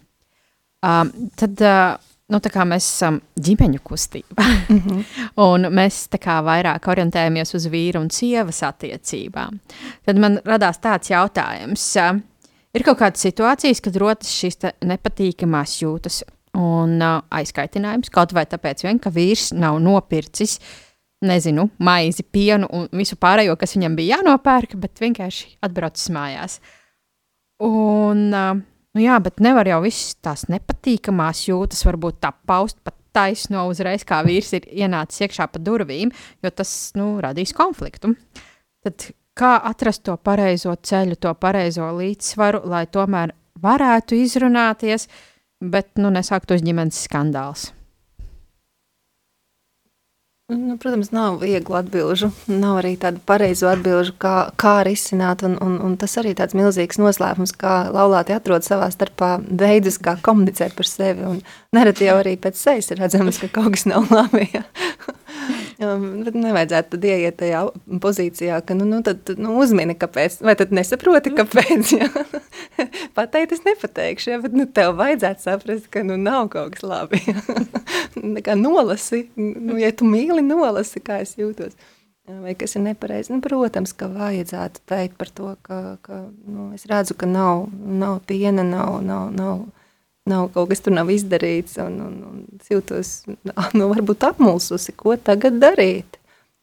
Um, tad uh, nu, mēs esam ģimeņu kustība. mm -hmm. un mēs kā, vairāk orientējamies uz vīru un sievas attiecībām. Tad man radās tāds jautājums. Uh, ir kaut kādas situācijas, kad rodas šīs nepatīkamās jūtas, un uh, aizkaitinājums. Kaut vai tāpēc, vien, ka vīrs nav nopircis, nezinu, maizi, pienu un visu pārējo, kas viņam bija jānopērk, bet vienkārši atbraucis mājās. Un, uh, nu jā, bet nevar jau visas tās nepatīkamās jūtas, varbūt tā paust pat taisno uzreiz, kā vīrs ir ienācis iekšā pa durvīm, jo tas nu, radīs konfliktu. Tad kā atrast to pareizo ceļu, to pareizo līdzsvaru, lai tomēr varētu izrunāties, bet nu, nesāktos ģimenes skandāls. Nu, protams, nav viegli atbildžu. Nav arī tādu pareizu atbildžu, kā, kā risināt. Un, un, un tas arī tāds milzīgs noslēpums, kā laulāti atrod savā starpā veidus, kā komunicēt par sevi. Un nereti jau arī pēc sejas ir redzams, ka kaut kas nav labi. Bet nevajadzētu tad ieiet tajā pozīcijā, ka nu, nu, tad, nu, uzmini, kāpēc. Vai tad nesaproti, kāpēc? Ja? Pateikt, es nepateikšu, ja? bet nu, tev vajadzētu saprast, ka nu, nav kaut kas labi. Ja? nolasi, nu, ja tu mīli, nolasi, kā es jūtos. Vai kas ir nepareizi? Nu, protams, ka vajadzētu teikt par to, ka, ka nu, es redzu, ka nav, nav piena, nav, nav, nav nav kaut kas tur nav izdarīts, un, un, un jūtos nu, varbūt apmulsusi, ko tagad darīt.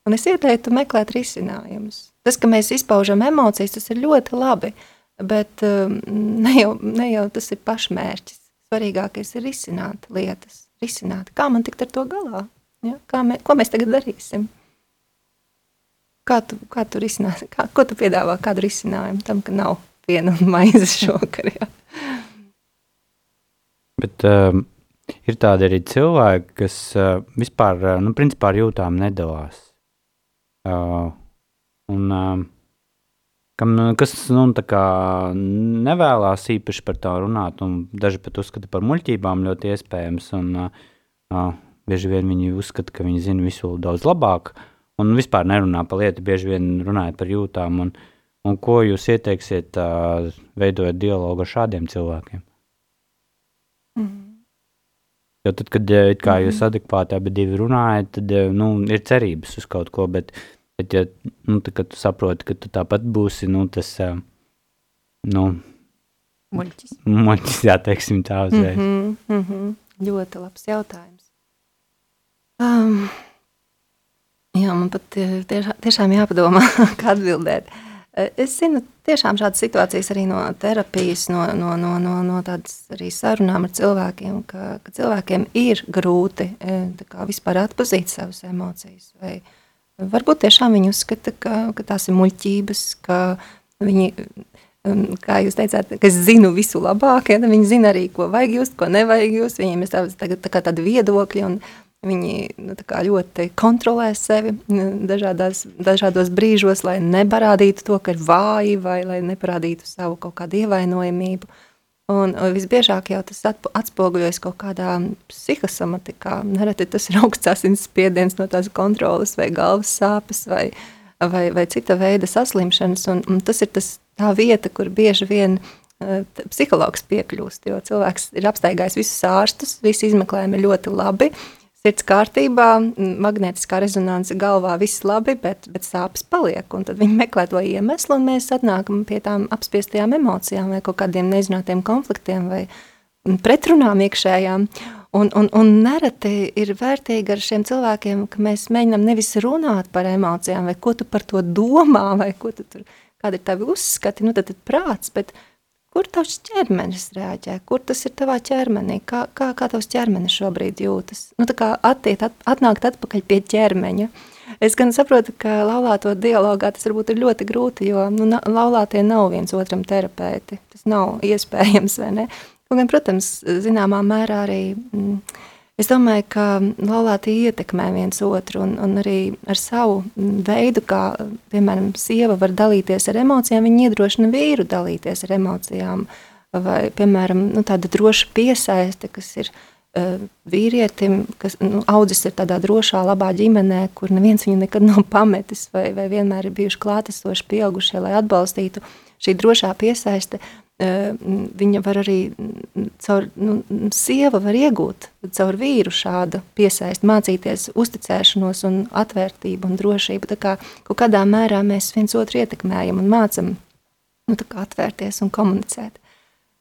Un es ieteiktu meklēt risinājumus. Tas, ka mēs izpaužam emocijas, tas ir ļoti labi, bet um, ne jau, ne jau tas ir pašmērķis. Svarīgākais ir risināt lietas, risināt, kā man tikt ar to galā, ja? kā mē, ko mēs tagad darīsim. Kā tu, kā tu risināsi, kā, ko tu piedāvā, kādu risinājumu tam, ka nav piena un maizes šokar, ja? Bet um, ir tādi arī cilvēki, kas uh, vispār, uh, nu, principā ar jūtām nedalās. Uh, un, uh, kam, kas, nu, nevēlās īpaši par tā runāt, un daži pat uzskata par muļķībām ļoti iespējams, un uh, bieži vien viņi uzskata, ka viņi zina visu daudz labāk, un vispār nerunā par lietu, bieži vien runājot par jūtām, un, un ko jūs ieteiksiet uh, veidojot dialogu ar šādiem cilvēkiem? Jo tad, kad kā jūs mhm. adekvāti abi runājat, tad nu, ir cerības uz kaut ko. Bet, bet ja nu, tā, tu saproti, ka tu tāpat būsi nu, tas nu, muļķis. muļķis, jā, teiksim tā uzreiz. Mm -hmm, mm -hmm. Ļoti labs jautājums. Um, jā, man pat tiešām, jāpadomā, kā atbildēt. Es zinu, tiešām šādas situācijas arī no terapijas, no, no, no, no, no tādas arī sarunām ar cilvēkiem, ka, ka cilvēkiem ir grūti kā, vispār atpazīt savas emocijas. Vai varbūt tiešām viņi uzskata, ka, ka tās ir muļķības, ka viņi, kā jūs teicāt, ka es zinu visu labāk, ja, viņi zina arī, ko vajag just, ko nevajag just, viņiem ir tā, tā, tā, tādi viedokļi un Viņi nu, ļoti kontrolē sevi dažādās, dažādos brīžos, lai neparādītu to, ka ir vāji vai lai neparādītu savu kaut kādu ievainojamību. Un visbiežāk jau tas atspoguļojas kaut kādā psihosomatikā. Nereti tas ir augsts asinsspiediens no tās kontrolas vai galvas sāpes vai, vai, vai cita veida saslimšanas. Un, un tas ir tas, tā vieta, kur bieži vien uh, psihologs piekļūst, jo cilvēks ir apstaigājis visus ārstus, visi izmeklējumi ir ļoti labi, sirds kārtībā, magnētiskā rezonance galvā, viss labi, bet, bet sāpes paliek. Tad viņi meklē to iemeslu, un mēs atnākam pie tām apspiestajām emocijām vai kaut kādiem nezinātiem konfliktiem vai pretrunām iekšējām. Un, un, un nereti ir vērtīgi ar šiem cilvēkiem, ka mēs mēģinām nevis runāt par emocijām, vai ko tu par to domā, vai ko tu tur, kādi ir tavi uzskati, nu tad, tad prāts, bet kur tavs ķermenis reaģē, kur tas ir tavā ķermenī, kā, kā, kā tavs ķermenis šobrīd jūtas. Nu, tā kā attiet, at, atnākt atpakaļ pie ķermeņa. Es gan saprotu, ka laulāto dialogā tas varbūt ir ļoti grūti, jo nu, laulātie nav viens otram terapeiti. Tas nav iespējams, vai ne? Un, gan, protams, zināmā mērā arī... Mm, Es domāju, ka laulāti ietekmē viens otru un, un arī ar savu veidu, kā, piemēram, sieva var dalīties ar emocijām, viņa iedrošina vīru dalīties ar emocijām. Vai, piemēram, nu, tāda droša piesaiste, kas ir uh, vīrietim, kas nu, audzis ir tādā drošā, labā ģimenē, kur neviens viņu nekad nav pametis, vai, vai vienmēr ir bijuši klātesoši pieaugušie, lai atbalstītu. Šī drošā piesaiste viņa var arī caur nu, sieva var iegūt caur vīru šādu piesaisti, mācīties uzticēšanos un atvērtību un drošību. Tā kā kaut kādā mērā mēs viens otru ietekmējam un mācam nu, atvērties un komunicēt.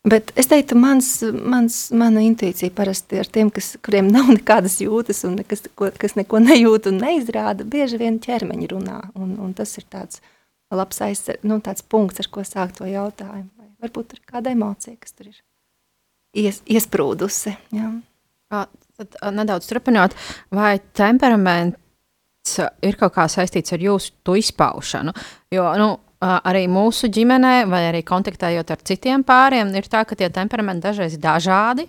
Bet es teiktu, mans, mans, mana intuīcija parasti ir tiem, kas, kuriem nav nekādas jūtas un kas, kas neko nejūt un neizrāda, bieži vien ķermeņi runā. Un, un tas ir tāds labs aizsar, nu, tāds punkts, ar ko sākt to jautājumu varbūt ir kāda emocija, kas tur ir ies, iesprūdusi. Jā. Tad nedaudz turpinot, vai temperaments ir kaut kā saistīts ar jūsu izpaušanu? Jo, nu, arī mūsu ģimenē, vai arī kontaktējot ar citiem pāriem, ir tā, ka tie temperamenti dažreiz ir dažādi.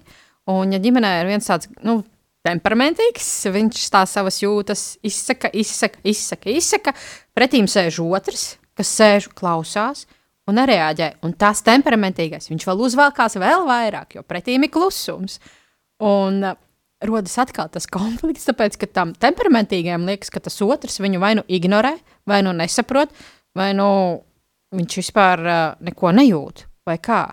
Un, ja ģimenē ir viens tāds nu, temperamentīgs, viņš tā savas jūtas izsaka, izsaka, izsaka, izsaka, pretīm sēž otrs, kas sēž klausās, un nereaģē. Un tas temperamentīgais, viņš vēl uzvelkās vēl vairāk, jo pretīm ir klusums. Un uh, rodas atkal tas konflikts, tāpēc, ka tam temperamentīgajam liekas, ka tas otrs viņu vai nu ignorē, vai nu nesaprot, vai nu viņš vispār uh, neko nejūt, vai kā.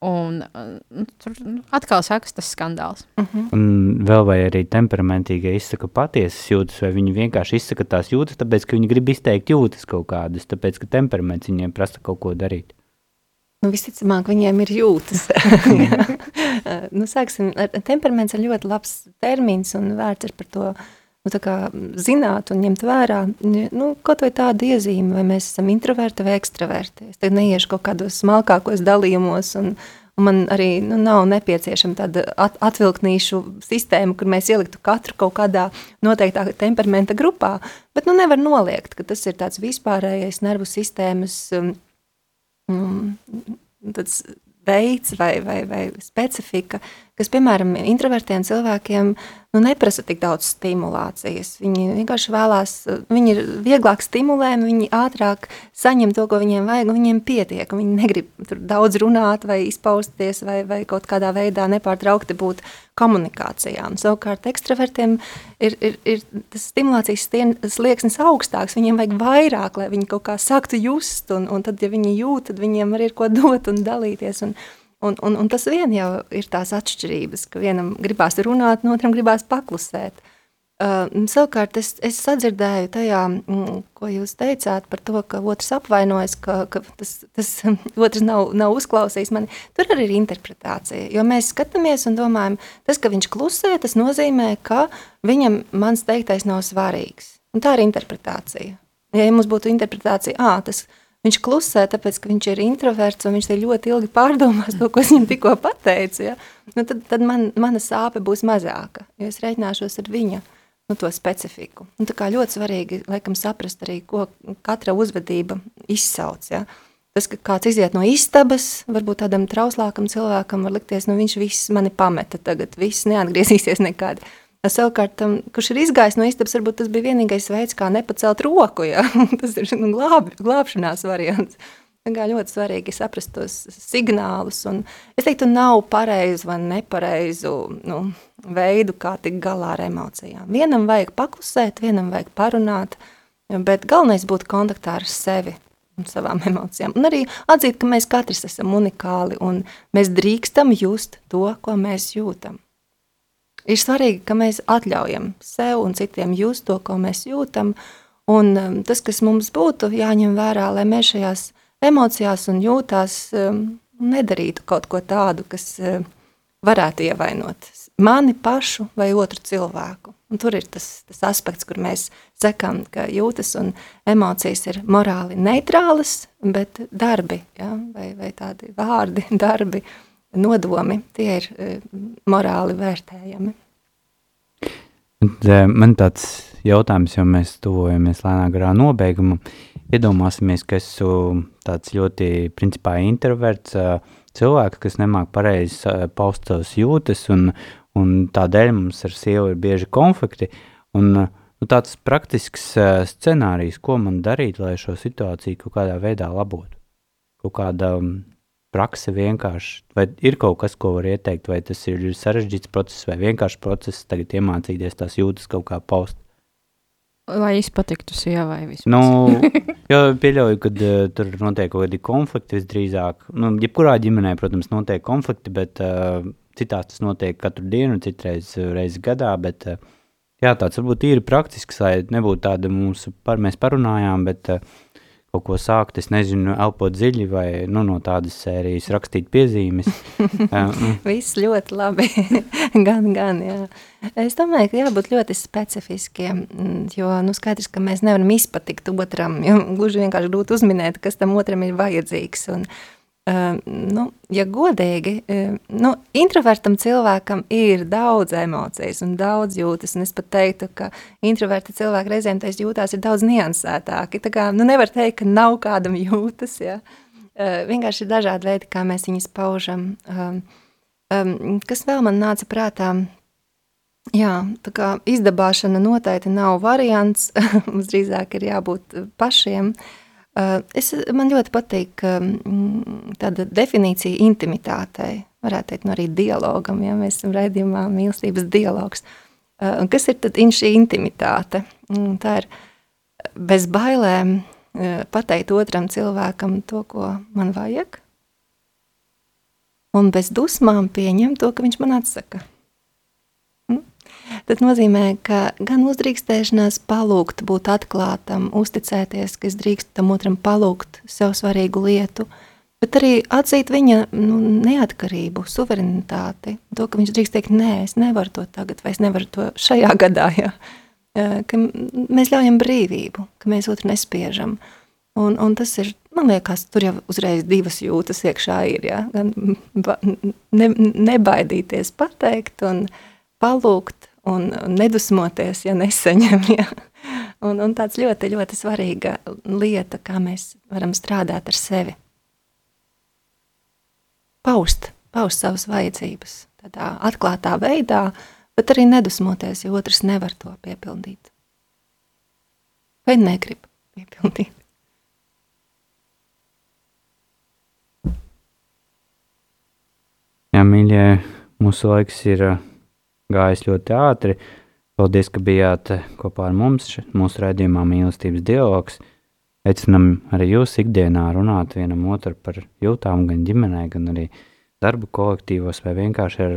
Un uh, tur atkal sākas tas skandāls. Uh -huh. Un vēl vai arī temperamentīgie izsaka patiesas jūtas, vai viņi vienkārši izsaka tās jūtas, tāpēc, ka viņi grib izteikt jūtas kaut kādas, tāpēc, ka temperaments viņiem prasa kaut ko darīt. Nu, visticamāk, viņiem ir jūtas. nu, sāksim, temperaments ir ļoti labs termins un vērts par to nu, zināt un ņemt vērā nu, kaut vai tādu iezīmi, vai mēs esam introverti vai ekstraverti. Es tagad neiešu kaut kādos smalkākos dalījumos, un, un man arī nu, nav nepieciešama tāda at, atvilknīšu sistēma, kur mēs ieliktu katru kaut kādā noteiktā temperamenta grupā, bet nu, nevar noliegt, ka tas ir tāds vispārējais nervu sistēmas um, um, tāds veids vai, vai, vai specifika, kas, piemēram, introvertiem cilvēkiem nu, neprasa tik daudz stimulācijas. Viņi vienkārši vēlās, viņi ir vieglāk stimulējami, viņi ātrāk saņem to, ko viņiem vajag, un viņiem pietiek. Viņi negrib tur daudz runāt vai izpausties vai, vai kaut kādā veidā nepārtraukti būt komunikācijām. Savukārt ekstravertiem ir, ir, ir tas stimulācijas slieksnis augstāks, viņiem vajag vairāk, lai viņi kaut kā sāktu just, un, un tad, ja viņi jūt, tad viņiem arī ir ko dot un dalīties. Un, Un, un, un tas vien jau ir tās atšķirības, ka vienam gribās runāt, otram gribās paklusēt. Savukārt es, es sadzirdēju tajā, mm, ko jūs teicāt par to, ka otrs apvainojas, ka, ka tas, tas otrs nav, nav uzklausījis mani. Tur arī ir interpretācija, jo mēs skatāmies un domājam, tas, ka viņš klusē, tas nozīmē, ka viņam mans teiktais nav svarīgs. Un tā ir interpretācija. Ja mums būtu interpretācija, ā, tas, Viņš klusē, tāpēc, ka viņš ir introverts un viņš ļoti ilgi pārdomās to, ko es viņam tikko pateicu. Ja? Nu, tad tad man, mana sāpe būs mazāka, jo es reiķināšos ar viņa nu, to specifiku. Un tā kā ļoti svarīgi laikam saprast arī, ko katra uzvedība izsauc. Ja? Tas, ka kāds iziet no istabas, varbūt tādam trauslākam cilvēkam var likties, nu viņš viss mani pameta tagad, viss neatgriezīsies nekādi. Savukārt, tam, kurš ir izgājis no istabas, varbūt tas bija vienīgais veids, kā nepacelt roku. Ja? tas ir nu, glāb, glābšanās variants. Ļoti svarīgi saprast tos signālus. Es teiktu, nav pareizu vai nepareizu nu, veidu, kā tikt galā ar emocijām. Vienam vajag paklusēt, vienam vajag parunāt, bet galvenais būt kontaktā ar sevi un savām emocijām. Un arī atzīt, ka mēs katrs esam unikāli un mēs drīkstam just to, ko mēs jūtam. ir svarīgi, ka mēs atļaujam sev un citiem just to, ko mēs jūtam. Un um, tas, kas mums būtu jāņem vērā, lai mēs šajās emocijās un jūtās um, nedarītu kaut ko tādu, kas um, varētu ievainot mani pašu vai otru cilvēku. Un tur ir tas, tas aspekts, kur mēs sakām, ka jūtas un emocijas ir morāli neitrālas, bet darbi, ja, vai, vai tādi vārdi, darbi, nodomi, tie ir e, morāli vērtējami. E, man tāds jautājums, jo mēs tuvojamies lēnā garā nobeigumam, iedomāsimies, ka esmu tāds ļoti principā introverts cilvēks, kas nemāk pareizi paust savas jūtas un, un tādēļ mums ar sievu ir bieži konflikti. Un, nu, tāds praktisks scenārijs, ko man darīt, lai šo situāciju kaut kādā veidā labotu. Kaut kāda prakse vienkārši, vai ir kaut kas, ko var ieteikt, vai tas ir sarežģīts process, vai vienkārši process, tagad iemācīties tās jūtas kaut kā paust. Lai izpatiktu sievai vispār. Nu, jo pieļauju, ka uh, tur notiek kaut kādi konflikti visdrīzāk. Nu, jebkurā ģimenē, protams, notiek konflikti, bet uh, citās tas notiek katru dienu, citreiz eh, reizi gadā, bet eh, jā, tāds varbūt ir praktisks, lai nebūtu tāda mūsu, par, mēs parunājām, bet uh, kaut ko sākt, es nezinu, elpot dziļi vai nu, no tādas sērijas rakstīt piezīmes. Mm. Viss ļoti labi, gan, gan, jā. Es domāju, ka jābūt ļoti specifiskiem, mm, jo, nu, skaidrs, ka mēs nevaram izpatikt otram, jo gluži vienkārši grūti uzminēt, kas tam otram ir vajadzīgs, un, nu, ja godīgi, uh, nu, introvertam cilvēkam ir daudz emocijas un daudz jūtas. Un es pat teiktu, ka introverti cilvēki reizēm tais jūtās ir daudz niansētāki. Tā kā nu, nevar teikt, ka nav kādam jūtas. Ja? Uh, vienkārši ir dažādi veidi, kā mēs viņus paužam. Kas vēl man nāca prātā? Jā, tā kā izdabāšana noteikti nav variants. Mums drīzāk ir jābūt pašiem. Uh, es, man ļoti patīk mm, tāda definīcija intimitātei. Varētu teikt, no arī dialogam, ja mēs esam raidījumā mīlestības dialogs. Eh, un kas ir tad šī intimitāte? Mm, tā ir bez bailēm eh, pateikt otram cilvēkam to, ko man vajag, un bez dusmām pieņemt to, ka viņš man atsaka. Tas nozīmē, ka gan uzdrīkstēšanās palūgt, būt atklātam, uzticēties, ka es drīkstu tam otram palūgt sev svarīgu lietu, bet arī atzīt viņa nu, neatkarību, suverenitāti. To, ka viņš drīkst teikt, nē, es nevaru to tagad, vai es nevaru to šajā gadā. Ja? Ka mēs ļaujam brīvību, ka mēs otru nespiežam. Un, un tas ir, man liekas, tur jau uzreiz divas jūtas iekšā ir. Ja? Gan ne, nebaidīties pateikt un palūgt un nedusmoties, ja nesaņem. Ja. Un, un tāds ļoti, ļoti svarīga lieta, kā mēs varam strādāt ar sevi. Paust, paust savas vajadzības tādā atklātā veidā, bet arī nedusmoties, ja otrs nevar to piepildīt. Vai negrib piepildīt. Jā, mīļie, mūsu laiks ir gājis ļoti ātri. Paldies, ka bijāt kopā ar mums mūsu raidījumā mīlestības dialogs. Aicinam arī jūs ikdienā runāt vienam otru par jūtām gan ģimenē, gan arī darba kolektīvos vai vienkārši ar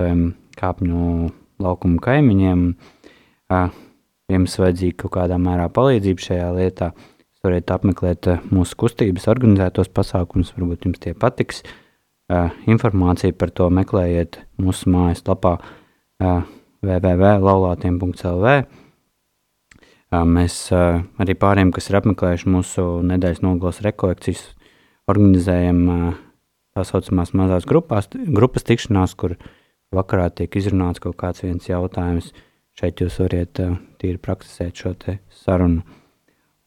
saviem kāpņu laukumu kaimiņiem. Jums vajadzīga kaut kādā mērā palīdzība šajā lietā, jūs varat apmeklēt mūsu kustības organizētos pasākumus, varbūt jums tie patiks. Uh, Informāciju par to meklējiet mūsu mājaslapā www.laulātiem.lv. Mēs arī pāriem, kas ir apmeklējuši mūsu nedēļas nogales rekolekcijas, organizējam tā saucamās mazās grupās, grupas tikšanās, kur vakarā tiek izrunāts kaut kāds viens jautājums. Šeit jūs varat tīri praktizēt šo sarunu.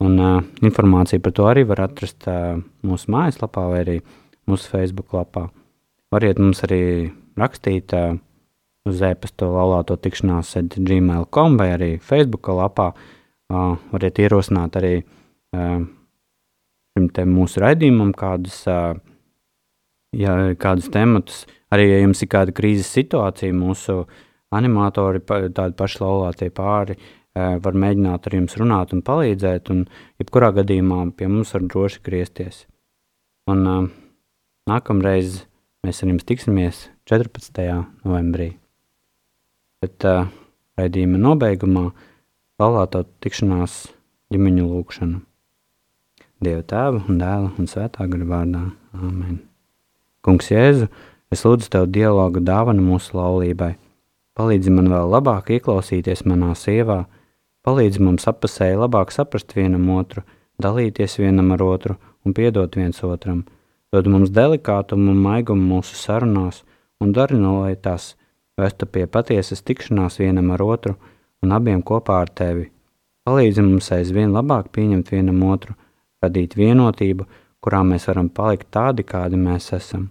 Un, uh, informāciju par to arī var atrast uh, mūsu mājaslapā vai arī uh, mūsu Facebook lapā. Variet mums arī rakstīt uh, uz e-pasta laulāto tikšanās gmail.com vai arī Facebook lapā. Uh, variet ierosināt arī uh, šim te mūsu raidījumam kādus, ja, kādus tematus. Arī, ja jums ir kāda krīzes situācija, mūsu animatori, tādi paši laulātie pāri, var mēģināt ar jums runāt un palīdzēt, un jebkurā gadījumā pie mums var droši griezties. Un, uh, Nākamreiz mēs ar jums tiksimies 14. novembrī. Bet uh, raidījuma nobeigumā laulāto tikšanās ģimeņu lūkšanu. Dieva tēva un dēla un svētā gara vārdā. Āmen. Kungs Jēzu, es lūdzu Tev dialogu dāvanu mūsu laulībai. Palīdzi man vēl labāk ieklausīties manā sievā, palīdzi mums apasēji labāk saprast vienam otru, dalīties vienam ar otru un piedot viens otram. Dod mums delikātumu un maigumu mūsu sarunās un dari no, lai tās vestu pie patiesas tikšanās vienam ar otru un abiem kopā ar Tevi. Palīdzi mums aizvien labāk pieņemt vienam otru, radīt vienotību, kurā mēs varam palikt tādi, kādi mēs esam.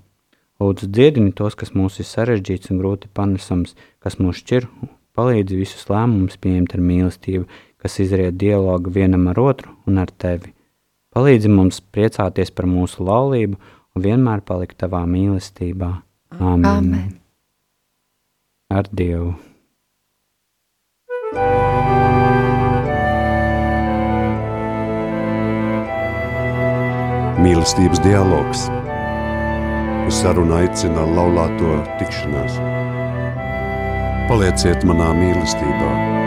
Lūdzu, dziedini tos, kas mūs ir sarežģīts un grūti panesams, kas mūs šķir, palīdzi visus lēmumus pieņemt ar mīlestību, kas izriet dialogu vienam ar otru un ar tevi. Palīdzi mums priecāties par mūsu laulību un vienmēr palikt tavā mīlestībā. Āmen. Āmen. Ar Dievu! Mīlestības dialogs. Uz sarunu aicina laulāto tikšanās. Palieciet manā mīlestībā, Jāņa 15.